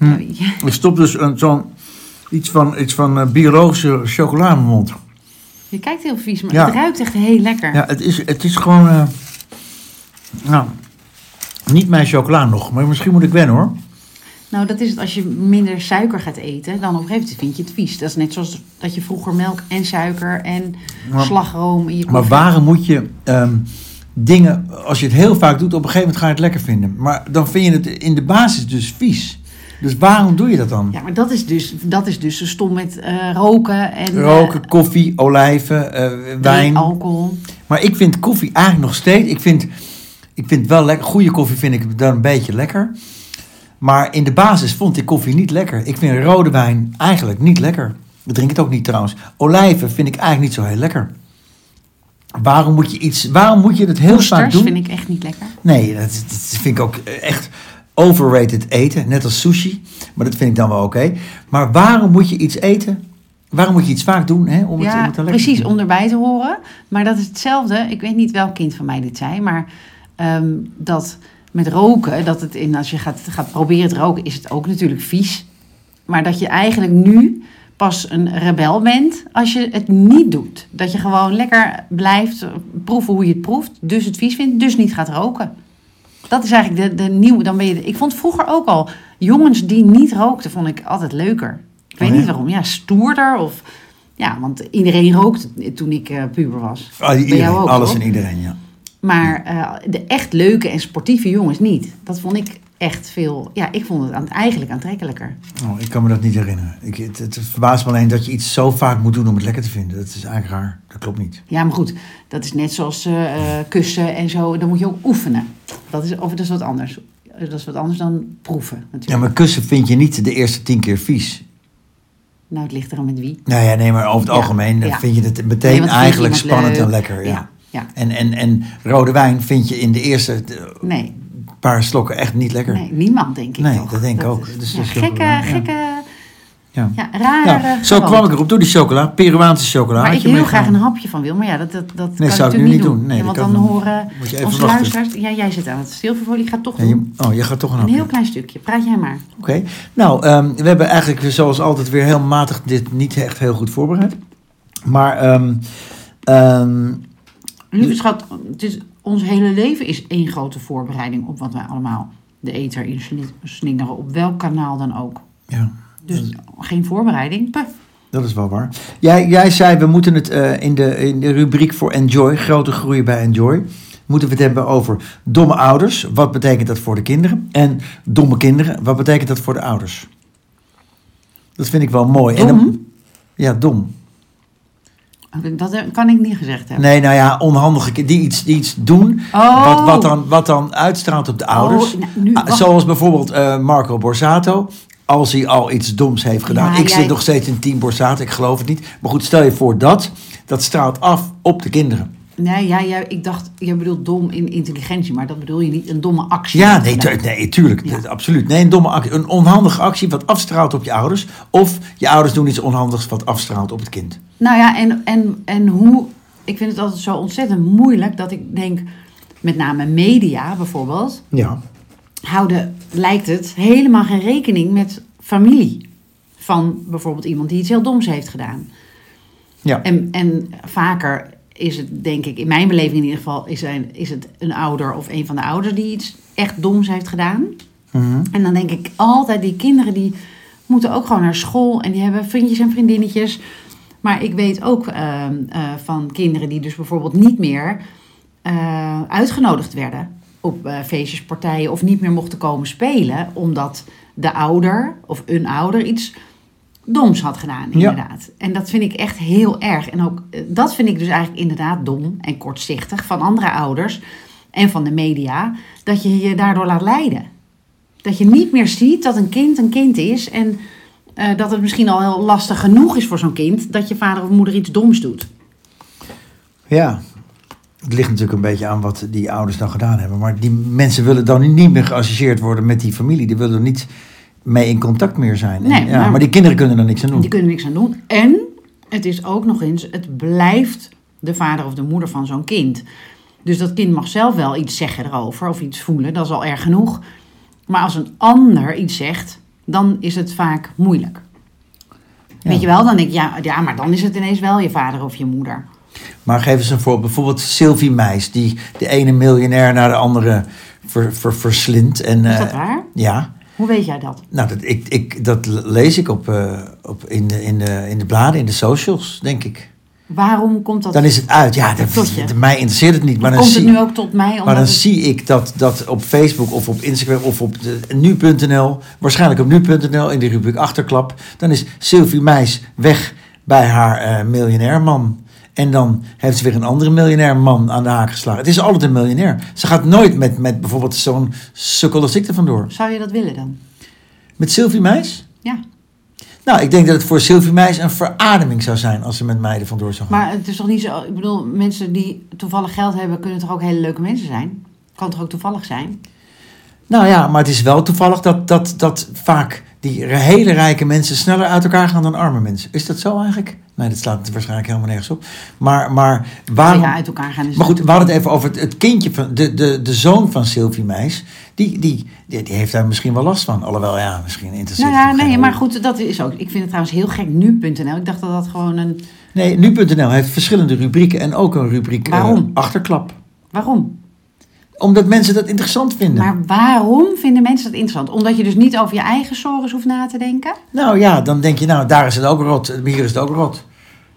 Hm. Ik stop dus een- zo'n iets van, iets van eh, biologische chocola in mijn mond. Je kijkt heel vies, maar Ja. het ruikt echt heel lekker. Ja, het is, het is gewoon. eh, nou, niet mijn chocola nog, maar misschien moet ik wennen hoor. Nou, dat is het als je minder suiker gaat eten, dan op een gegeven moment vind je het vies. Dat is net zoals dat je vroeger melk en suiker en Maar- slagroom in je Maar waarom moet je ehm, dingen, als je het heel vaak doet, op een gegeven moment ga je het lekker vinden. Maar dan vind je het in de basis dus vies. Dus waarom doe je dat dan? Ja, maar dat is dus, dat is dus zo stom met eh, roken en eh, Roken, koffie, olijven, eh, wijn. alcohol. Maar ik vind koffie eigenlijk nog steeds. Ik vind, ik vind wel lekker. Goede koffie vind ik dan een beetje lekker. Maar in de basis vond ik koffie niet lekker. Ik vind rode wijn eigenlijk niet lekker. Ik drink het ook niet trouwens. Olijven vind ik eigenlijk niet zo heel lekker. Waarom moet je iets. Waarom moet je het heel vaak Oesters doen? vind ik echt niet lekker. Nee, dat, dat vind ik ook echt overrated eten. Net als sushi. Maar dat vind ik dan wel oké. Maar waarom moet je iets eten? Waarom moet je iets vaak doen? Hè, om het, om ja, het dan lekker te precies, om erbij te horen. Maar dat is hetzelfde. Ik weet niet welk kind van mij dit zei, maar ehm, dat met roken, dat het in, als je gaat, gaat proberen te roken, is het ook natuurlijk vies. Maar dat je eigenlijk nu pas een rebel bent als je het niet doet. Dat je gewoon lekker blijft proeven hoe je het proeft, dus het vies vindt, dus niet gaat roken. Dat is eigenlijk de, de nieuwe. Dan ben je, ik vond vroeger ook al jongens die niet rookten, vond ik altijd leuker. Ik weet Oh, ja? niet waarom. Ja, stoerder of ja, want iedereen rookte toen ik eh, puber was. Ah, Bij iedereen, jou ook, alles en iedereen, ja. Maar eh, de echt leuke en sportieve jongens niet. Dat vond ik echt veel. Ja, ik vond het aan, eigenlijk aantrekkelijker. Oh, ik kan me dat niet herinneren. Ik, het, het verbaast me alleen dat je iets zo vaak moet doen om het lekker te vinden. Dat is eigenlijk raar. Dat klopt niet. Ja, maar goed, dat is net zoals eh, eh, kussen en zo. Dan moet je ook oefenen. Dat is, of dat is wat anders. Dat is wat anders dan proeven, natuurlijk. Ja, maar kussen vind je niet de eerste tien keer vies. Nou, het ligt eraan met wie. Nou ja, nee, maar over het Ja, algemeen ja. vind je het meteen eigenlijk spannend leuk. en lekker. Ja. Ja. En, en, en rode wijn vind je in de eerste eh, Nee, paar slokken echt niet lekker. nee, niemand denk ik Nee, toch. dat denk ik ook. is- Dus ja, dat gekke, raar, ja. gekke, Ja. ja, rare Nou, zo kwam ik erop door die chocola. Peruaanse chocola. Waar Had ik heel graag een hapje van wil. Maar ja, dat, dat, dat kan zou ik natuurlijk nu niet doen. doen. Nee, Ja, dat want dan dan. horen onze luisteraars... Ja, jij zit aan het stilvervoer. Ik ga toch Ja, je- oh, je gaat toch een Een hapje. heel klein stukje. Praat jij maar. Oké. Nou, ehm, we hebben eigenlijk zoals altijd weer heel matig dit niet echt heel goed voorbereid. Maar ehm, ehm, Lieve schat, het is, ons hele leven is één grote voorbereiding op wat wij allemaal de eter in sli- slingeren. Op welk kanaal dan ook. ja, Dus geen voorbereiding. Dat is wel waar. Jij, jij zei, we moeten het eh, in, de, in de rubriek voor Enjoy, grote groei bij Enjoy, moeten we het hebben over domme ouders. Wat betekent dat voor de kinderen? En domme kinderen, wat betekent dat voor de ouders? Dat vind ik wel mooi. En dan- Dom? ja, dom. Dat kan ik niet gezegd hebben. Nee, nou ja, onhandige kinderen die iets, die iets doen Oh. wat, wat, dan, wat dan uitstraalt op de ouders. Oh, nou, nu, Ah. Zoals bijvoorbeeld eh, Marco Borsato. Als hij al iets doms heeft gedaan. Ja, ik jij- zit nog steeds in team Borsato, ik geloof het niet. Maar goed, stel je voor dat. Dat straalt af op de kinderen. Nee, ja, ja, ik dacht, je bedoelt dom in intelligentie. Maar dat bedoel je niet een domme actie. Ja, nee, tu- nee tuurlijk. Ja. Absoluut. Nee, een domme actie. Een onhandige actie wat afstraalt op je ouders. Of je ouders doen iets onhandigs wat afstraalt op het kind. Nou ja, en, en, en hoe... Ik vind het altijd zo ontzettend moeilijk dat ik denk... Met name media bijvoorbeeld... Ja. houden, lijkt het, helemaal geen rekening met familie. Van bijvoorbeeld iemand die iets heel doms heeft gedaan. Ja. En, en vaker is het, denk ik, in mijn beleving in ieder geval... Is, een, is het een ouder of een van de ouders die iets echt doms heeft gedaan. Mhm. En dan denk ik altijd, die kinderen die moeten ook gewoon naar school en die hebben vriendjes en vriendinnetjes. Maar ik weet ook ehm, eh, van kinderen die dus bijvoorbeeld niet meer eh, uitgenodigd werden op eh, feestjes, partijen of niet meer mochten komen spelen, omdat de ouder of een ouder iets doms had gedaan, Ja. inderdaad. En dat vind ik echt heel erg. En ook eh, dat vind ik dus eigenlijk inderdaad dom en kortzichtig van andere ouders en van de media, dat je je daardoor laat leiden. Dat je niet meer ziet dat een kind een kind is en eh, dat het misschien al heel lastig genoeg is voor zo'n kind dat je vader of moeder iets doms doet. Ja, het ligt natuurlijk een beetje aan wat die ouders dan gedaan hebben. Maar die mensen willen dan niet meer geassocieerd worden met die familie. Die willen niet mee in contact meer zijn. En Nee, ja, maar- maar die kinderen kunnen er niks aan doen. Die kunnen niks aan doen. En het is ook nog eens, het blijft de vader of de moeder van zo'n kind. Dus dat kind mag zelf wel iets zeggen erover of iets voelen, dat is al erg genoeg. Maar als een ander iets zegt, dan is het vaak moeilijk. Ja. Weet je wel, dan denk ik, ja, ja, maar dan is het ineens wel je vader of je moeder. Maar geef eens een voorbeeld. Bijvoorbeeld Sylvie Meis, die de ene miljonair naar de andere ver, ver- verslindt. En, Is eh, dat waar? Ja. Hoe weet jij dat? Nou, dat, ik, ik, dat lees ik op, eh, op in, de, in, de, in de bladen, in de socials, denk ik. Waarom komt dat? Dan is het uit. Ja, dat, mij interesseert het niet. Maar dan, komt het zie, nu ook tot mij? Omdat maar dan het- zie ik dat, dat op Facebook of op Instagram of op nu.nl, waarschijnlijk op nu.nl in de rubriek Achterklap, dan is Sylvie Meis weg bij haar eh miljonair man. En dan heeft ze weer een andere miljonair man aan de haak geslagen. Het is altijd een miljonair. Ze gaat nooit met, met bijvoorbeeld zo'n sukkel als ik er vandoor. Zou je dat willen dan? Met Sylvie Meis? Ja. Nou, ik denk dat het voor Sylvie Meis een verademing zou zijn als ze met mij er vandoor zou gaan. Maar het is toch niet zo... Ik bedoel, mensen die toevallig geld hebben... kunnen toch ook hele leuke mensen zijn? Kan toch ook toevallig zijn? Nou ja, maar het is wel toevallig dat, dat, dat vaak die hele rijke mensen sneller uit elkaar gaan dan arme mensen. Is dat zo eigenlijk? Nee, dat slaat waarschijnlijk helemaal nergens op. Maar, maar waarom... Ja, uit elkaar gaan is Maar goed, we hadden het even over het, het kindje van de, de, de zoon van Sylvie Meis. Die, die, die, die heeft daar misschien wel last van. Alhoewel, ja, misschien interesseert Nou ja, nee, maar goed, dat is ook... Ik vind het trouwens heel gek, nu.nl. Ik dacht dat dat gewoon een... Nee, nu.nl heeft verschillende rubrieken en ook een rubriek eh, Waarom? achterklap. Waarom? Omdat mensen dat interessant vinden. Maar waarom vinden mensen dat interessant? Omdat je dus niet over je eigen sores hoeft na te denken? Nou ja, dan denk je, nou, daar is het ook rot. Hier is het ook rot.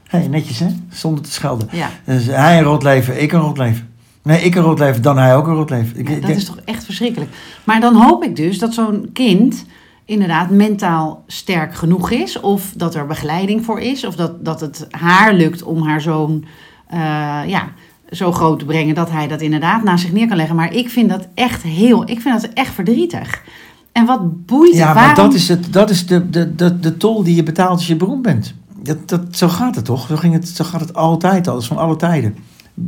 Hey, netjes hè, zonder te schelden. Ja. Dus hij een rot leven, ik een rot leven. Nee, ik een rot leven, dan hij ook een rot leven. Ik, Ja, ik dat is toch echt verschrikkelijk. Maar dan hoop ik dus dat zo'n kind inderdaad mentaal sterk genoeg is. Of dat er begeleiding voor is. Of dat, dat het haar lukt om haar zoon eh, ja, zo groot te brengen dat hij dat inderdaad naast zich neer kan leggen. Maar ik vind dat echt heel, ik vind dat echt verdrietig. En wat boeit het? Ja, maar Waarom- dat is, het, dat is de, de, de, de tol die je betaalt als je beroemd bent. Dat, dat, zo gaat het toch? Zo, ging het, zo gaat het altijd al, van alle tijden.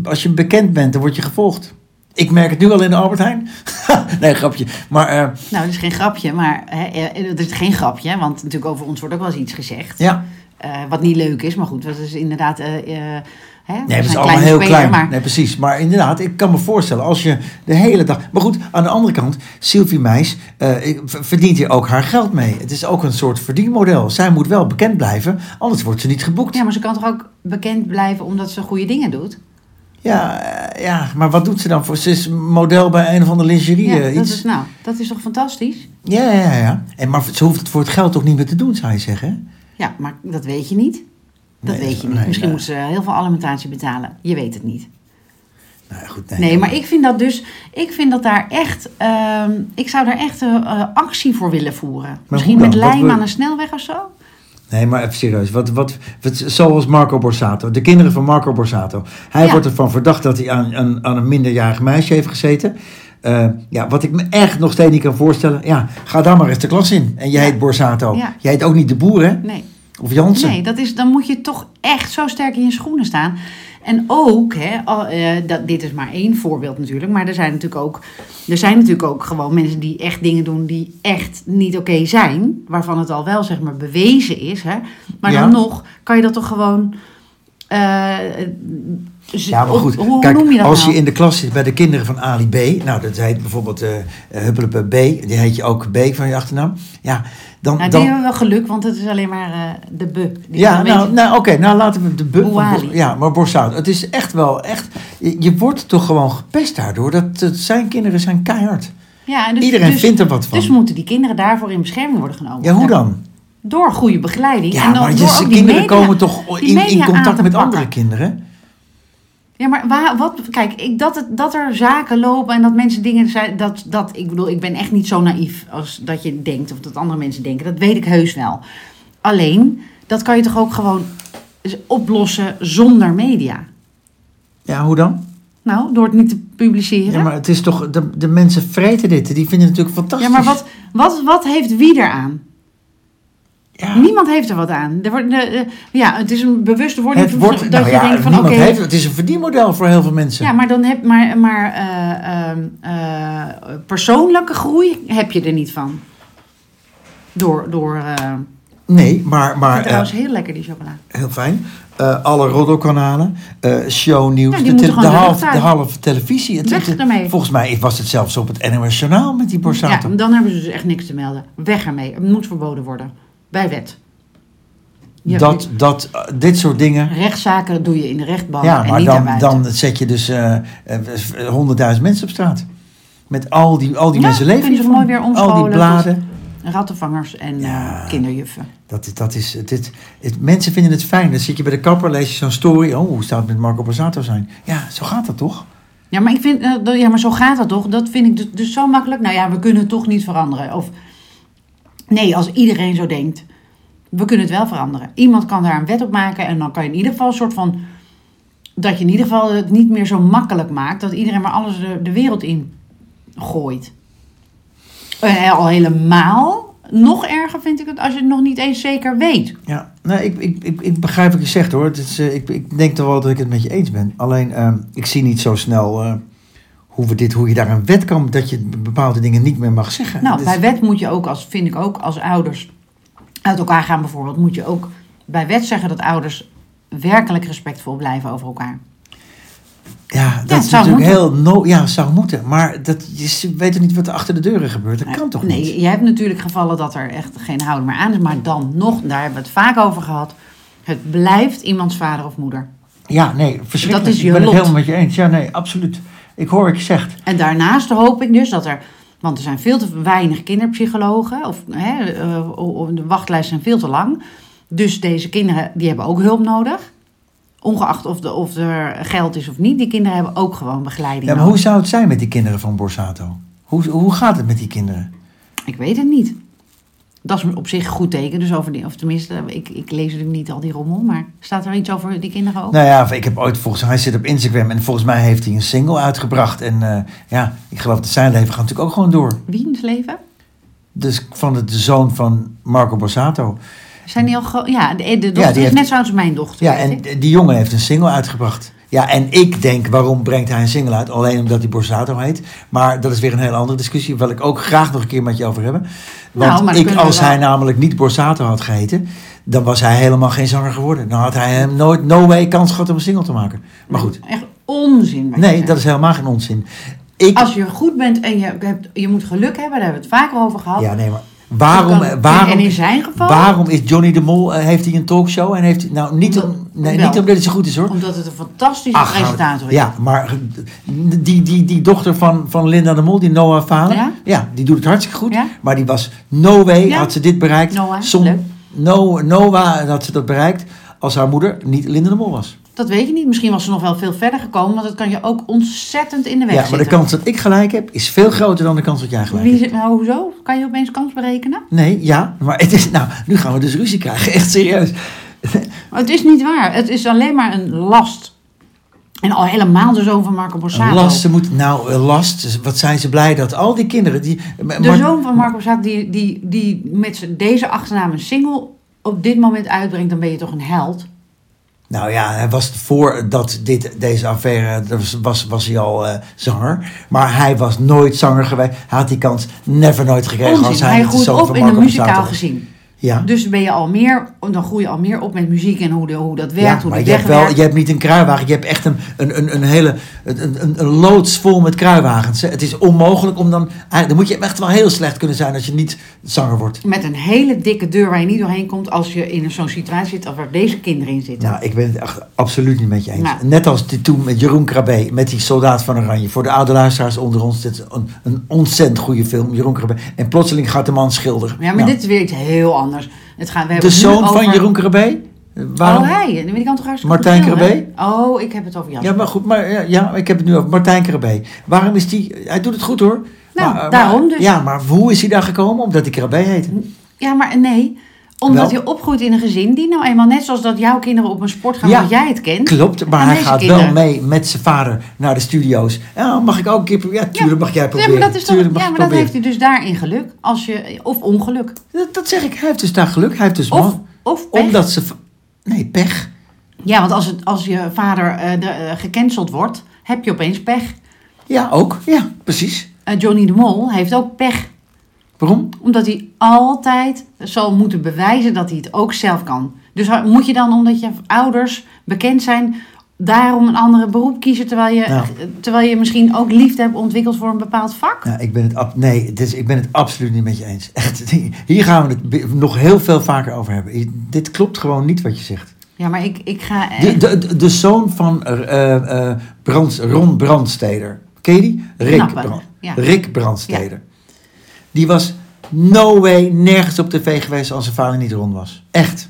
Als je bekend bent, dan word je gevolgd. Ik merk het nu al in de Albert Heijn. nee, grapje. Maar eh, Nou, dat is geen grapje, maar hè, eh, het is geen grapje, want natuurlijk over ons wordt ook wel eens iets gezegd. ja, Eh, wat niet leuk is, maar goed, dat is inderdaad. Hè, nee, dat is allemaal heel speler, klein. Maar Nee, precies. Maar inderdaad, ik kan me voorstellen, als je de hele dag... Maar goed, aan de andere kant, Sylvie Meis eh, verdient hier ook haar geld mee. Het is ook een soort verdienmodel. Zij moet wel bekend blijven, anders wordt ze niet geboekt. Ja, maar ze kan toch ook bekend blijven omdat ze goede dingen doet? Ja, eh, ja, maar wat doet ze dan voor? Ze is model bij een of andere lingerie. Ja, eh, dat iets. is, nou, dat is toch fantastisch? Ja, ja, ja. En, maar ze hoeft het voor het geld toch niet meer te doen, zou je zeggen? Ja, maar dat weet je niet. Dat Nee, weet je niet. nee, Misschien nee. moet ze heel veel alimentatie betalen. Je weet het niet. Nou goed. Nee, Nee, maar ik vind dat dus... Ik vind dat daar echt... ehm, ik zou daar echt een eh, actie voor willen voeren. Misschien met lijm aan een snelweg of zo? Nee, maar even serieus. Wat, wat, wat, zoals Marco Borsato. De kinderen van Marco Borsato. Hij Ja. wordt ervan verdacht dat hij aan, aan, aan een minderjarig meisje heeft gezeten. Eh, ja, wat ik me echt nog steeds niet kan voorstellen. Ja, ga daar maar eens de klas in. En jij heet Borsato. Ja. Jij heet ook niet de boer, hè? Nee. Of Jansen. Nee, dat is, dan moet je toch echt zo sterk in je schoenen staan. En ook, hè, al, eh, dat, dit is maar één voorbeeld natuurlijk, maar er zijn natuurlijk ook, er zijn natuurlijk ook gewoon mensen die echt dingen doen die echt niet oké zijn, waarvan het al wel zeg maar bewezen is. Hè. Maar Ja. dan nog kan je dat toch gewoon. Z- Ja, maar goed. hoe, hoe Kijk, noem je dat als nou? je in de klas zit bij de kinderen van Ali B. Nou, dat heet bijvoorbeeld uh, Huppelepe B. Die heet je ook B van je achternaam. Ja, dan... Nou, dan die hebben we wel geluk, want het is alleen maar de. Die ja, nou, beetje- nou oké. nou, laten we de van. Bor- Ja, maar Borsato. Het is echt wel echt... Je, je wordt toch gewoon gepest daardoor. Dat, dat zijn kinderen zijn keihard. ja, dus, Iedereen dus- vindt er wat van. Dus moeten die kinderen daarvoor in bescherming worden genomen. ja, hoe dan? Door goede begeleiding. Ja, en dan maar door ook die kinderen media- komen toch in, in contact met pakken. andere kinderen? Ja, maar waar, wat, kijk, ik, dat, het, dat er zaken lopen en dat mensen dingen zijn. Dat, dat, ik bedoel, ik ben echt niet zo naïef als dat je denkt of dat andere mensen denken. Dat weet ik heus wel. Alleen, dat kan je toch ook gewoon oplossen zonder media? Ja, hoe dan? Nou, door het niet te publiceren. Ja, maar het is toch... De, de mensen vreten dit. Die vinden het natuurlijk fantastisch. Ja, maar wat, wat, wat heeft wie eraan? Ja. Niemand heeft er wat aan. Er wordt, de, de- ja, het is een bewuste wording Het wordt, dat nou je ja, denkt van oké. het is een verdienmodel voor heel veel mensen. Ja, maar dan heb maar, maar eh, ehm, eh, persoonlijke groei heb je er niet van. Door, door, eh, Nee, maar, maar eh, trouwens heel lekker die chocola. heel fijn. Eh, alle roddelkanalen, eh shownieuws, Ja, de, te- de, gewoon de halve televisie. Het, Weg het- ermee. volgens mij was het zelfs op het NOS Journaal met die Borsato. Ja, dan hebben ze dus echt niks te melden. Weg ermee. Het moet verboden worden. Bij wet. Je- dat, dat, eh, dit soort dingen. Rechtszaken doe je in de rechtbank Ja, en maar niet dan, dan zet je dus eh, eh, honderdduizend mensen op straat. Met al die, al die Ja, mensen leven kunnen ze mooi weer Al die bladen. Rattenvangers en Ja. kinderjuffen. Dat, is- dat is, het, het, mensen vinden het fijn. Dan zit je bij de kapper, lees je zo'n story. Oh, hoe zou het met Marco Borsato zijn? Ja, zo gaat dat toch? Ja, maar ik vind, ja, maar zo gaat dat toch? Dat vind ik dus, dus zo makkelijk. Nou ja, we kunnen het toch niet veranderen. Of nee, als iedereen zo denkt, we kunnen het wel veranderen. Iemand kan daar een wet op maken en dan kan je in ieder geval een soort van dat je in ieder geval het niet meer zo makkelijk maakt dat iedereen maar alles de, de wereld in gooit. En al helemaal nog erger vind ik het als je het nog niet eens zeker weet. Ja, nou, ik, ik, ik, ik begrijp wat je zegt hoor. Het is, eh, ik, ik denk toch wel dat ik het met je eens ben. Alleen, ehm, ik zie niet zo snel eh, hoe, we dit, hoe je daar een wet kan... dat je bepaalde dingen niet meer mag zeggen. Nou, is- bij wet moet je ook, als, vind ik ook, als ouders uit elkaar gaan bijvoorbeeld, moet je ook bij wet zeggen dat ouders werkelijk respectvol blijven over elkaar. Ja, dat het is zou natuurlijk heel... No, ja, zou moeten. Maar dat, je weet toch niet wat er achter de deuren gebeurt? Dat kan toch nee, niet? je hebt natuurlijk gevallen dat er echt geen houden meer aan is, maar dan nog, daar hebben we het vaak over gehad, het blijft iemands vader of moeder. Ja, nee, verschrikkelijk. Dat is je ik ben lot. het helemaal met je eens. Ja, nee, absoluut. Ik hoor wat je zegt. En daarnaast hoop ik dus dat er, want er zijn veel te weinig kinderpsychologen, of hè, eh, de wachtlijsten zijn veel te lang. Dus deze kinderen, die hebben ook hulp nodig. Ongeacht of, de, of er geld is of niet, die kinderen hebben ook gewoon begeleiding Ja, maar nodig. hoe zou het zijn met die kinderen van Borsato? Hoe, hoe gaat het met die kinderen? Ik weet het niet. Dat is op zich een goed teken. Dus over die, of tenminste, ik, ik lees natuurlijk niet al die rommel, maar staat er iets over die kinderen ook? Nou ja, ik heb ooit volgens hij zit op Instagram en volgens mij heeft hij een single uitgebracht. En eh, ja, ik geloof dat zijn leven gaat natuurlijk ook gewoon door. Wie in het leven? Dus van de, de zoon van Marco Borsato. Zijn die al Ja, de, de dochter die is heeft- net zoals mijn dochter. Ja, ik. en die jongen heeft een single uitgebracht. Ja, en ik denk, waarom brengt hij een single uit? Alleen omdat hij Borsato heet. Maar dat is weer een hele andere discussie, waar ik ook graag nog een keer met je over hebben. Want Nou, ik, als wel- hij namelijk niet Borsato had geheten, dan was hij helemaal geen zanger geworden. Dan had hij hem nooit, no way, kans gehad om een single te maken. Maar goed, Echt onzin. nee, dat is helemaal geen onzin. Ik, Als je goed bent en je, hebt, je moet geluk hebben, daar hebben we het vaker over gehad. ja, nee, maar waarom, kan- waarom, en in zijn geval, waarom is Johnny de Mol, eh, heeft hij een talkshow? En heeft nou, niet, Omdat- om, nee, wel. niet omdat het zo goed is hoor. omdat het een fantastische Ach, presentator is. Ja, maar die, die, die dochter van, van Linda de Mol, die Noah Falen, Ja? die doet het hartstikke goed. Ja? Maar die was no way, Ja. had ze dit bereikt. Noah, Som- no, Noah had ze dat bereikt als haar moeder niet Linda de Mol was. Dat weet je niet. Misschien was ze nog wel veel verder gekomen, want dat kan je ook ontzettend in de weg Ja, maar de zitten. kans dat ik gelijk heb, is veel groter dan de kans dat jij gelijk Wie hebt. nou, hoezo? Kan je opeens kans berekenen? Nee, ja, maar het is, nou, nu gaan we dus ruzie krijgen, echt serieus. Maar Het is niet waar. Het is alleen maar een last. En al helemaal de zoon van Marco Borsato. Een last, ze moet, nou, last, wat zijn ze blij dat al die kinderen, die... De zoon van Marco Borsato die, die, die met deze achternaam een single op dit moment uitbrengt, dan ben je toch een held? Nou ja, hij was voordat dit, deze affaire was, was, was hij al eh, zanger. Maar hij was nooit zanger geweest. Hij had die kans never nooit gekregen als Onzin. hij, Hij de groeit op in een muzikaal was. Ja. Dus ben je al meer, dan groei je al meer op met muziek en hoe, de, hoe dat werkt, ja, hoe maar je hebt, wel, je hebt niet een kruiwagen, je hebt echt een, een, een, een hele een, een, een loods vol met kruiwagens. Het is onmogelijk om dan. Dan moet je echt wel heel slecht kunnen zijn als je niet zanger wordt. Met een hele dikke deur waar je niet doorheen komt als je in zo'n situatie zit als waar deze kinderen in zitten. Nou, ik ben het echt absoluut niet met je eens. Nou. Net als die, toen met Jeroen Krabbe, met die soldaat van Oranje. Voor de oude luisteraars onder ons, dit is een, een ontzettend goede film, Jeroen Krabbe. En plotseling gaat de man schilderen. Ja, maar Nou, dit is weer iets heel anders. Het gaat, we de hebben zoon van Jeroen Krabbe? Waarom? Oh, hij. Die kan toch hartstikke Martijn Krabbe? Oh, ik heb het over Jasper. Ja, maar goed, maar ja, ja, ik heb het nu over Martijn Krabbe. Waarom is die, hij doet het goed hoor. Nou, Maar, daarom maar- dus. Ja, maar hoe is hij daar gekomen? Omdat hij Krabbe heette. Ja, maar nee. Omdat Wel? je opgroeit in een gezin die nou eenmaal net zoals dat jouw kinderen op een sport gaan, Ja, wat jij het kent. Klopt, maar hij gaat kinderen- wel mee met zijn vader naar de studio's. Ja, mag ik ook een keer proberen? Ja, tuurlijk mag jij Ja, proberen. maar dat, is toch, Tuurlijk mag ja, maar dat heeft hij dus daarin geluk. Als je, of ongeluk. Dat, dat zeg ik, hij heeft dus daar geluk. Hij heeft dus Of, man- of pech. Omdat ze... Nee, pech. Ja, want als, het, als je vader eh, de, eh, gecanceld wordt, heb je opeens pech. Ja, ook. Ja, precies. Eh, Johnny de Mol heeft ook pech. Waarom? Omdat hij altijd zal moeten bewijzen dat hij het ook zelf kan. Dus moet je dan, omdat je ouders bekend zijn, daarom een andere beroep kiezen... terwijl je, Nou. terwijl je misschien ook liefde hebt ontwikkeld voor een bepaald vak? Ik ben het, ab- nee, is, ik ben het absoluut niet met je eens. Echt, hier gaan we het nog heel veel vaker over hebben. Dit klopt gewoon niet wat je zegt. Ja, maar ik, ik ga... De, de, zoon van eh, eh, Brands, Ron Brandsteder. Ken je die? Rick, Brand- ja. Rick Brandsteder. Die was no way nergens op tv geweest als zijn vader niet Ron was. Echt.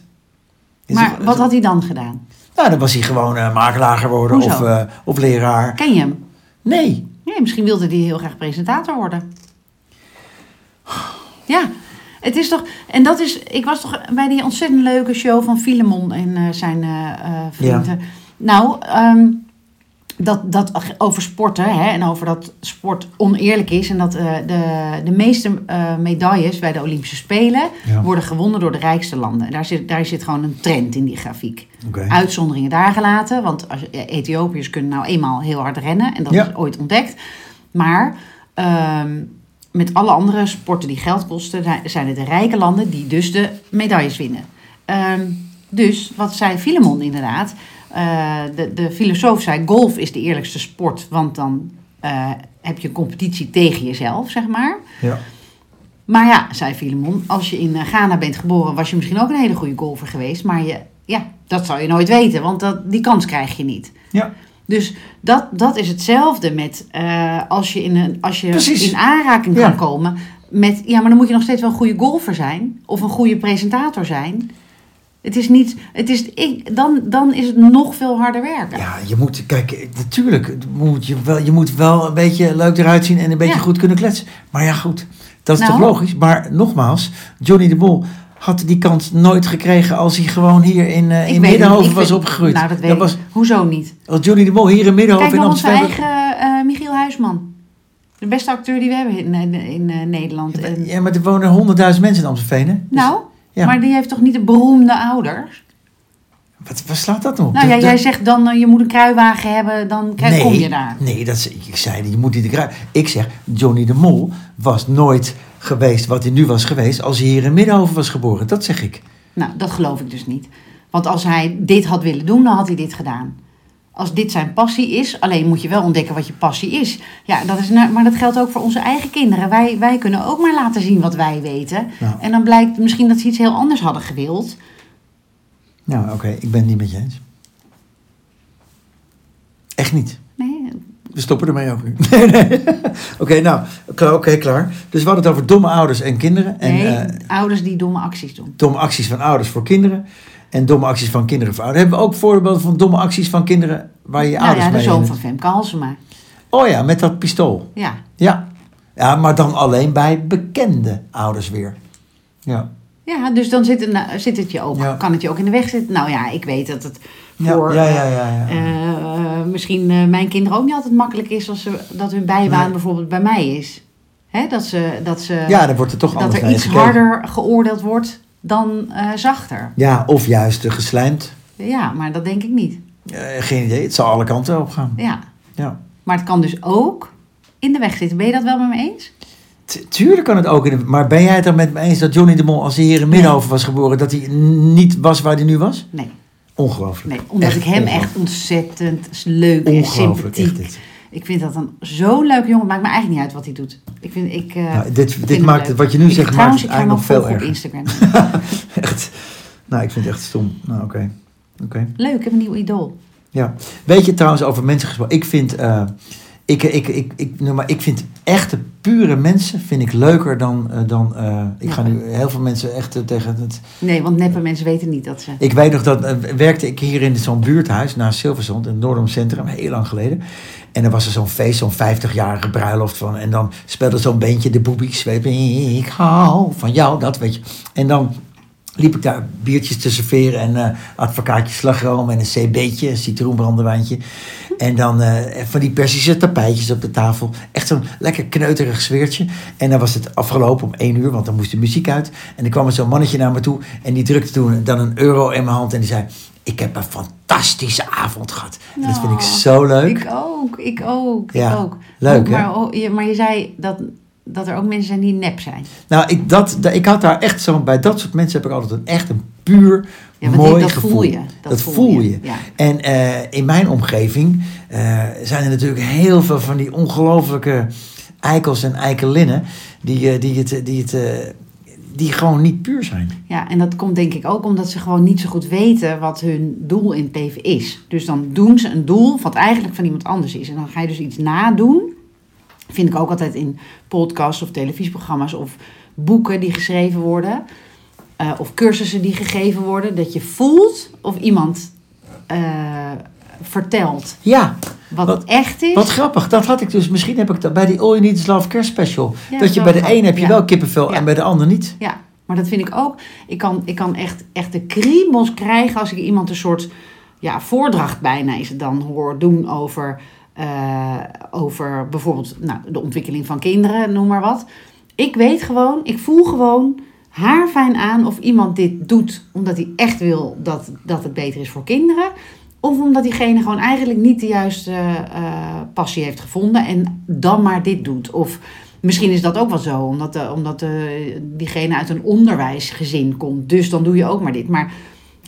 Is Maar het- wat had hij dan gedaan? Nou, dan was hij gewoon eh, makelaar geworden Hoezo? of, eh, of leraar. Ken je hem? Nee. Nee, misschien wilde hij heel graag presentator worden. Ja, het is toch... En dat is... Ik was toch bij die ontzettend leuke show van Filemon en eh, zijn vrienden. Nou, ehm, dat, dat over sporten hè, en over dat sport oneerlijk is. En dat eh, de, de meeste eh, medailles bij de Olympische Spelen Ja. worden gewonnen door de rijkste landen. Daar zit, daar zit gewoon een trend in die grafiek. Uitzonderingen daar gelaten, want als, ja, Ethiopiërs kunnen nou eenmaal heel hard rennen en dat Ja. is ooit ontdekt. Maar ehm, met alle andere sporten die geld kosten, zijn het de rijke landen die dus de medailles winnen. Ehm, dus wat zei Filemon inderdaad, eh, de, de filosoof zei golf is de eerlijkste sport, want dan eh, heb je een competitie tegen jezelf, zeg maar. Ja. Maar ja, zei Filemon, als je in eh, Ghana bent geboren, was je misschien ook een hele goede golfer geweest. Maar je, ja, dat zou je nooit weten, want dat, die kans krijg je niet. Ja. Dus dat, dat is hetzelfde met als je, in, een, als je Precies. in aanraking Ja. kan komen met... Ja, maar dan moet je nog steeds wel een goede golfer zijn. Of een goede presentator zijn. Het is niet... Het is, ik, dan, dan is het nog veel harder werken. Ja, je moet, kijk, natuurlijk moet je, wel, je moet wel een beetje leuk eruit zien en een beetje Ja. goed kunnen kletsen. Maar ja, goed, dat is Nou. toch logisch. Maar nogmaals, Johnny de Mol had die kans nooit gekregen als hij gewoon hier in, eh, in Middenhoven was vind- opgegroeid. Nou, dat weet dat ik. was, Hoezo niet? als Johnny de Mol hier in Middenhoven Kijk in naar onze Amsterdam... eigen eh, Michiel Huisman. De beste acteur die we hebben in, in, in, eh, Nederland. En- Ja, maar er wonen honderdduizend mensen in Amstelveen, hè? Dus- nou, ja. maar die heeft toch niet de beroemde ouders? Wat, wat slaat dat nou op? Nou ja, de- jij zegt dan eh, je moet een kruiwagen hebben, dan krijg, kom je daar. Nee, dat is, ik zei, je moet niet de grui- Ik zeg, Johnny de Mol was nooit geweest wat hij nu was geweest als hij hier in Middenhoven was geboren. Dat zeg ik. Nou, dat geloof ik dus niet. Want als hij dit had willen doen, dan had hij dit gedaan. Als dit zijn passie is, alleen moet je wel ontdekken wat je passie is. Ja, dat is nou- maar dat geldt ook voor onze eigen kinderen. Wij, wij kunnen ook maar laten zien wat wij weten. En dan blijkt misschien dat ze iets heel anders hadden gewild. Nou, oké, ik ben het niet met je eens. Echt niet. Nee, We stoppen ermee ook nu. Nee, nee. Oké, nou, oké, klaar. Dus we hadden het over domme ouders en kinderen. En nee eh, ouders die domme acties doen. domme acties van ouders voor kinderen. En domme acties van kinderen ouders. Hebben we ook voorbeelden van domme acties van kinderen waar je Nou ouders ja, de mee... zoon in- van Femke Halsema. Oh ja, met dat pistool. Ja, Ja. Ja, maar dan alleen bij bekende ouders weer. Ja. ja dus dan zit het, nou, zit het je ook, Ja. kan het je ook in de weg zitten. Nou ja, ik weet dat het Ja, voor ja, ja, ja. ja. eh, misschien eh, mijn kinderen ook niet altijd makkelijk is als ze, dat hun bijbaan Nee. bijvoorbeeld bij mij is. Hè, dat ze, dat ze ja, dan wordt er toch dat er iets gekeken. harder geoordeeld wordt dan eh, zachter. Ja, of juist geslijmd. Ja, maar dat denk ik niet. Eh, geen idee, het zal alle kanten op gaan. Ja. Ja. Maar het kan dus ook in de weg zitten. Ben je dat wel met me eens? T- Tuurlijk kan het ook. In de, maar ben jij het dan met me eens dat Johnny de Mol, als hij hier in Middenhoven was geboren, dat hij niet was waar hij nu was? Nee. Ongelooflijk. nee omdat Echt ik hem echt ontzettend leuk en Ongelooflijk, echt sympathiek. Ik vind dat een zo'n leuke jongen. Maakt me eigenlijk niet uit wat hij doet. Ik vind, ik, eh, Nou, dit vind dit maakt leuk. het, wat je nu Ik- zegt, maakt trouwens, het hem eigenlijk nog veel volgen op erger. Instagram. Echt. Nou, ik vind het echt stom. Nou, oké. Oké. Leuk, ik heb een nieuw idool. Ja. Weet je trouwens over mensen gesproken? Ik vind, eh, ik, ik, ik, ik, nou, maar ik vind echte pure mensen vind ik leuker dan, eh, dan eh, ik ga nu heel veel mensen echt eh, tegen het. Nee, want neppe mensen weten niet dat ze... Ik weet nog dat werkte ik hier in zo'n buurthuis naast Silverzand in het Noordom Centrum heel lang geleden. En er was er zo'n feest, zo'n 50-jarige bruiloft van. En dan speelde zo'n beentje de boobies. Weet je, ik hou van jou, dat weet je. En dan liep ik daar biertjes te serveren en eh advocaatje slagroom en een cb'tje, een citroenbrandewijntje. En dan eh, van die persische tapijtjes op de tafel. Echt zo'n lekker kneuterig sfeertje. En dan was het afgelopen om één uur, want dan moest de muziek uit. En dan kwam er zo'n mannetje naar me toe en die drukte toen dan een euro in mijn hand en die zei... Ik heb een fantastische avond gehad. En dat vind ik Oh, zo leuk. Ik ook, ik ook, Ja, ik ook. leuk, hè? maar, oh, maar je zei dat dat er ook mensen zijn die nep zijn. Nou, ik, dat, ik had daar echt zo... Bij dat soort mensen heb ik altijd een, echt een puur Ja, mooi dat gevoel. voel je. Dat, voel je. Ja. En eh, in mijn omgeving eh, zijn er natuurlijk heel veel van die ongelofelijke eikels en eikelinnen... die, eh, die, het, die, het, die gewoon niet puur zijn. ja, en dat komt denk ik ook omdat ze gewoon niet zo goed weten wat hun doel in het leven is. Dus dan doen ze een doel wat eigenlijk van iemand anders is. En dan ga je dus iets nadoen. Vind ik ook altijd in podcasts of televisieprogramma's of boeken die geschreven worden. eh, of cursussen die gegeven worden. Dat je voelt of iemand eh, vertelt Ja, wat, Wat- het echt is. wat grappig. Dat had ik dus... Misschien heb ik dat bij die All You Need Is Love Kerstspecial. Ja, dat je bij de grappig. een heb je Ja. wel kippenvel Ja. en bij de ander niet. Ja, maar dat vind ik ook. Ik kan, ik kan echt, echt de kriebels krijgen als ik iemand een soort ja, voordracht bijna is het dan hoor doen over, eh, over bijvoorbeeld nou, de ontwikkeling van kinderen, noem maar wat. Ik weet gewoon, ik voel gewoon haar fijn aan of iemand dit doet omdat hij echt wil dat, dat het beter is voor kinderen. Of omdat diegene gewoon eigenlijk niet de juiste eh, passie heeft gevonden en dan maar dit doet. Of misschien is dat ook wel zo, omdat, eh, omdat diegene uit een onderwijsgezin komt. Dus dan doe je ook maar dit. Maar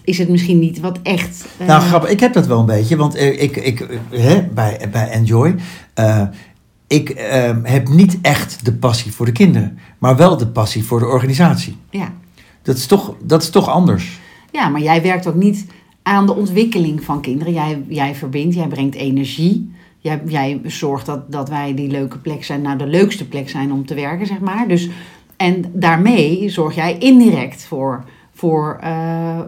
is het misschien niet wat echt. eh, Nou, grappig. Ik heb dat wel een beetje. Want eh, ik, ik, eh, hè, bij, bij Enjoy... eh, ik eh, heb niet echt de passie voor de kinderen. Maar wel de passie voor de organisatie. ja. Dat is toch, dat is toch anders. ja, maar jij werkt ook niet aan de ontwikkeling van kinderen. Jij, jij verbindt, jij brengt energie. Jij, jij zorgt dat, dat wij die leuke plek zijn, nou de leukste plek zijn om te werken, zeg maar. Dus, en daarmee zorg jij indirect voor, voor eh,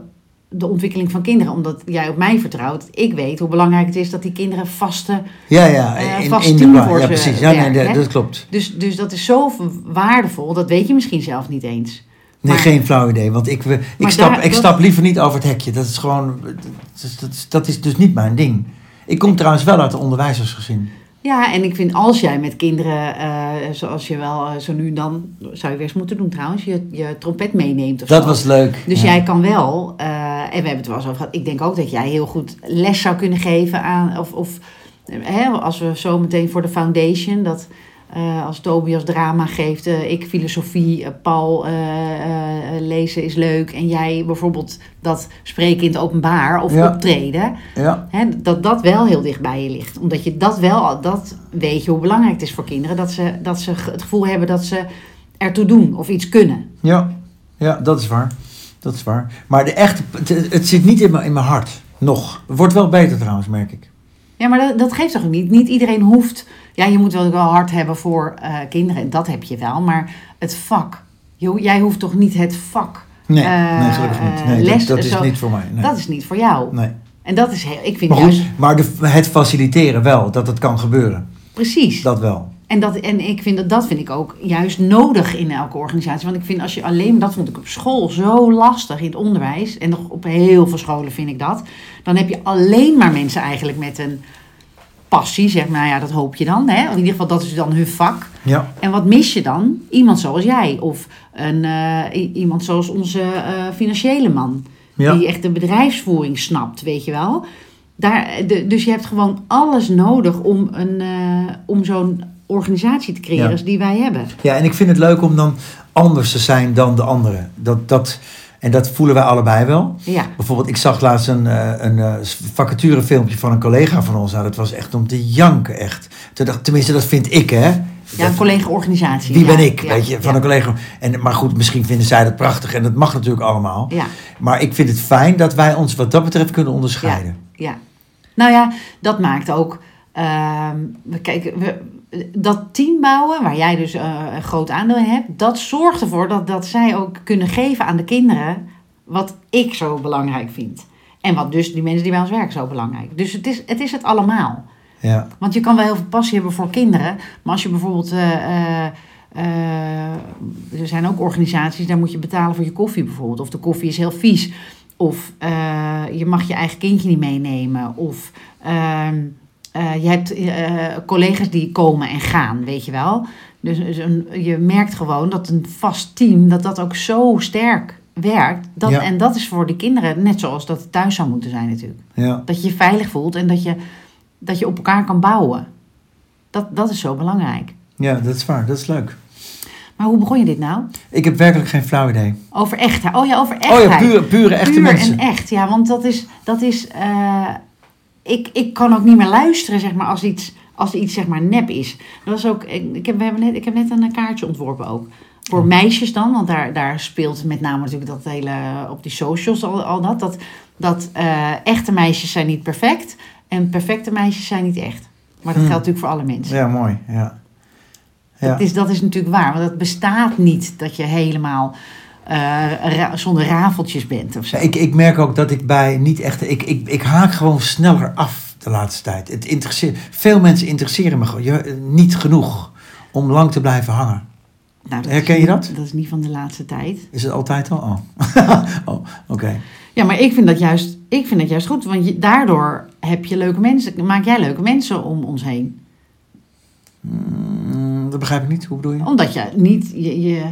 de ontwikkeling van kinderen. Omdat jij op mij vertrouwt. Ik weet hoe belangrijk het is dat die kinderen vaste Ja, ja. Eh, in, vast in de voor Ja, ze precies. Ja, nee, dat- klopt. Dus, dus dat is zo waardevol, dat weet je misschien zelf niet eens. Nee, Maar- geen flauw idee. Want ik, ik, stap, daar- ik dat- stap liever niet over het hekje. Dat is gewoon... Dat is, dat is, dat is dus niet mijn ding. Ik kom trouwens wel uit een onderwijzersgezin. Ja, en ik vind als jij met kinderen, eh, zoals je wel eh, zo nu en dan, zou je weer eens moeten doen trouwens, je, je trompet meeneemt of Dat zo. was leuk. Dus ja. jij kan wel, eh, en we hebben het wel eens over gehad, ik denk ook dat jij heel goed les zou kunnen geven aan, of, of hè, als we zo meteen voor de foundation, dat eh, als Tobias drama geeft, eh, ik filosofie, eh, Paul lezen is leuk, en jij bijvoorbeeld dat spreken in het openbaar of Ja. optreden, Ja, hè, dat dat wel heel dicht bij je ligt. Omdat je dat wel, dat weet je hoe belangrijk het is voor kinderen, dat ze, dat ze het gevoel hebben dat ze ertoe doen of iets kunnen. ja, ja, dat is waar. Dat is waar. Maar de echte, het, het zit niet in mijn, in mijn hart. Nog. Het wordt wel beter trouwens, merk ik. Ja, maar dat, dat geeft toch niet? Niet iedereen hoeft. Ja, je moet wel wel hard hebben voor eh, kinderen. En dat heb je wel. Maar het vak. Jo, jij hoeft toch niet het vak. Nee, eh, nee gelukkig niet. eh, Nee, les, dat, dat is zo- niet voor mij. Nee. Dat is niet voor jou. nee. En dat is heel. Ik vind Maar goed, juist. maar de, het faciliteren wel, dat het kan gebeuren. Precies. Dat wel. En, dat, en ik vind dat, dat vind ik ook juist nodig in elke organisatie. Want ik vind als je alleen. Dat vond ik op school zo lastig in het onderwijs. En nog op heel veel scholen vind ik dat. Dan heb je alleen maar mensen eigenlijk met een passie. Zeg maar, nou ja, dat hoop je dan. Hè? In ieder geval, dat is dan hun vak. Ja, En wat mis je dan? Iemand zoals jij of een, eh, iemand zoals onze eh, financiële man. ja. Die echt de bedrijfsvoering snapt, weet je wel. Daar, de, dus je hebt gewoon alles nodig om, een, eh, om zo'n organisatie te creëren Ja. die wij hebben. ja, en ik vind het leuk om dan anders te zijn dan de anderen. Dat, dat, en dat voelen wij allebei wel. Ja, Bijvoorbeeld, ik zag laatst een, eh, een eh, vacaturefilmpje van een collega van ons. Nou, dat was echt om te janken, echt. Toen dacht, tenminste, dat vind ik, hè. ja een collega-organisatie. Wie ja, ben ik, ja, weet je, van ja, een collega. En, maar goed, misschien vinden zij dat prachtig en dat mag natuurlijk allemaal. Ja, Maar ik vind het fijn dat wij ons wat dat betreft kunnen onderscheiden. ja. Nou ja, dat maakt ook. ehm, we kijken, we, dat team bouwen, waar jij dus eh, een groot aandeel in hebt, dat zorgt ervoor dat, dat zij ook kunnen geven aan de kinderen wat ik zo belangrijk vind. En wat dus die mensen die bij ons werken zo belangrijk. Dus het is het, is het allemaal. Ja, Want je kan wel heel veel passie hebben voor kinderen. Maar als je bijvoorbeeld. eh, eh, er zijn ook organisaties, daar moet je betalen voor je koffie bijvoorbeeld. Of de koffie is heel vies. Of je mag je eigen kindje niet meenemen. Of eh, je hebt eh, collega's die komen en gaan, weet je wel. Dus, dus een, je merkt gewoon dat een vast team, dat dat ook zo sterk werkt. Dat, Ja. En dat is voor de kinderen net zoals dat het thuis zou moeten zijn natuurlijk. ja. Dat je je veilig voelt en dat je, dat je op elkaar kan bouwen. Dat, dat is zo belangrijk. ja, dat is waar. Dat is leuk. Maar hoe begon je dit nou? Ik heb werkelijk geen flauw idee. Over echtheid. Oh ja, over Oh echtheid. ja, pure, pure echte Puur mensen. en echt, ja. Want dat is... Dat is eh, ik, ik kan ook niet meer luisteren, zeg maar, als iets, als iets zeg maar, nep is. Dat was ook... Ik, heb, we hebben net, ik heb net een kaartje ontworpen ook. Voor meisjes dan, want daar, daar speelt met name natuurlijk dat hele... Op die socials al, al dat. Dat, dat eh, echte meisjes zijn niet perfect. En perfecte meisjes zijn niet echt. Maar dat Hmm. geldt natuurlijk voor alle mensen. Ja, mooi. Ja. Ja. Dat, is, dat is natuurlijk waar. Want het bestaat niet dat je helemaal eh, ra- zonder rafeltjes bent of zo. Ik, ik merk ook dat ik bij niet echt. Ik, ik, ik haak gewoon sneller af de laatste tijd. Het interesseert, veel mensen interesseren me gewoon ja, niet genoeg om lang te blijven hangen. Nou, Herken is je dat? Dat is niet van de laatste tijd. Is het altijd al? Oh, oh oké. Ja, maar ik vind dat juist, ik vind dat juist goed. Want je, daardoor heb je leuke mensen, maak jij leuke mensen om ons heen. Mm, dat begrijp ik niet. Hoe bedoel je? Omdat je niet, je, je,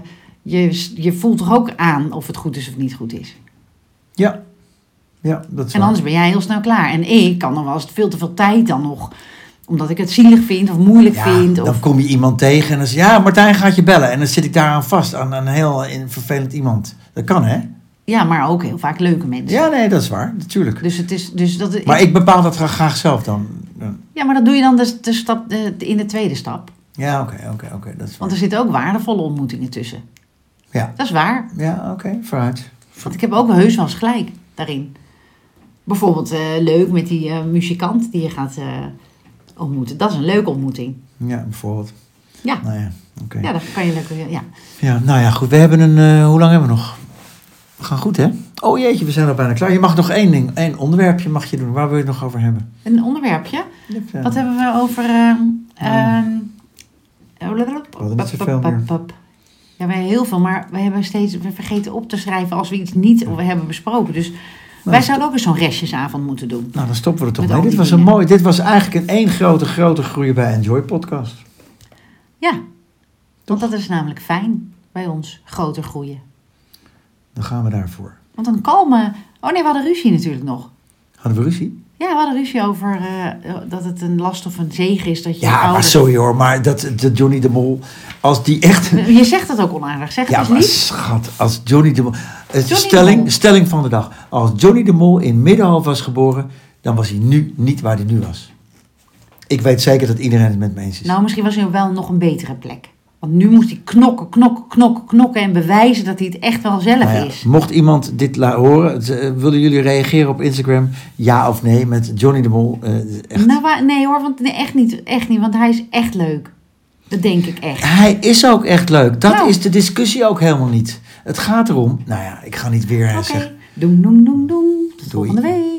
je, je voelt toch ook aan of het goed is of niet goed is. Ja. Ja, dat is En waar. anders ben jij heel snel klaar. En ik kan dan wel eens veel te veel tijd dan nog, omdat ik het zielig vind of moeilijk Ja, vind. Of, dan kom je iemand tegen en dan zeg je, ja, Martijn gaat je bellen. En dan zit ik daar aan vast, aan een heel vervelend iemand. Dat kan, hè? ja, maar ook heel vaak leuke mensen. Ja, nee, dat is waar, natuurlijk. Dus het is, dus dat, Maar ik bepaal dat graag- zelf dan. Ja, maar dat doe je dan de, de stap, de, in de tweede stap. Ja, oké, oké, oké. dat is waar. Want er zitten ook waardevolle ontmoetingen tussen. Ja, Dat is waar. ja oké, vooruit. Want ik heb ook heus wel eens gelijk daarin. Bijvoorbeeld eh, leuk met die eh, muzikant die je gaat eh, ontmoeten. Dat is een leuke ontmoeting. Ja, bijvoorbeeld. Ja. Nou ja, oké. Ja, dat kan je leuk. Ja. Ja, nou ja, goed. We hebben een... hoe lang hebben we nog? We gaan goed, hè? Oh jeetje, we zijn al bijna klaar. Je mag nog één ding, één onderwerpje mag je doen. Waar wil je het nog over hebben? Een onderwerpje. Wat hebben we over. ehm Ja. ehm, hadden niet zoveel meer. Ja, wij hebben heel veel, maar we hebben steeds we vergeten op te schrijven als we iets niet we hebben besproken. Dus wij zouden ook eens zo'n restjesavond moeten doen. Nou, dan stoppen we er toch mee. Dit was een dingen. mooi... Dit was eigenlijk een één grote, grote groei bij Enjoy Podcast. Ja, want dat is namelijk fijn bij ons groter groeien. Dan gaan we daarvoor. Want een kalme. Oh nee, we hadden ruzie natuurlijk nog. Hadden we ruzie? Ja, we hadden ruzie over eh, dat het een last of een zege is dat je Ja, maar sorry hoor. Maar dat, dat Johnny de Mol... Als die echt... Je zegt dat ook onaardig. Zeg het Ja, eens maar niet. schat, als Johnny de Mol... Het de stelling, Mol. stelling van de dag. Als Johnny de Mol in Middenhoofd was geboren... dan was hij nu niet waar hij nu was. Ik weet zeker dat iedereen het met me eens is. Nou, misschien was hij wel nog een betere plek. Want nu moest hij knokken, knokken, knokken, knokken en bewijzen dat hij het echt wel zelf Nou ja, is. mocht iemand dit horen, eh, willen jullie reageren op Instagram? Ja of nee met Johnny de Mol? Eh, echt. Nou, nee hoor, want nee, echt niet, echt niet, want hij is echt leuk. Dat denk ik echt. Hij is ook echt leuk. Dat Nou. is de discussie ook helemaal niet. Het gaat erom. Nou ja, ik ga niet weer Oké, zeggen. doen, doen, doen, doen. Tot Doei. volgende week.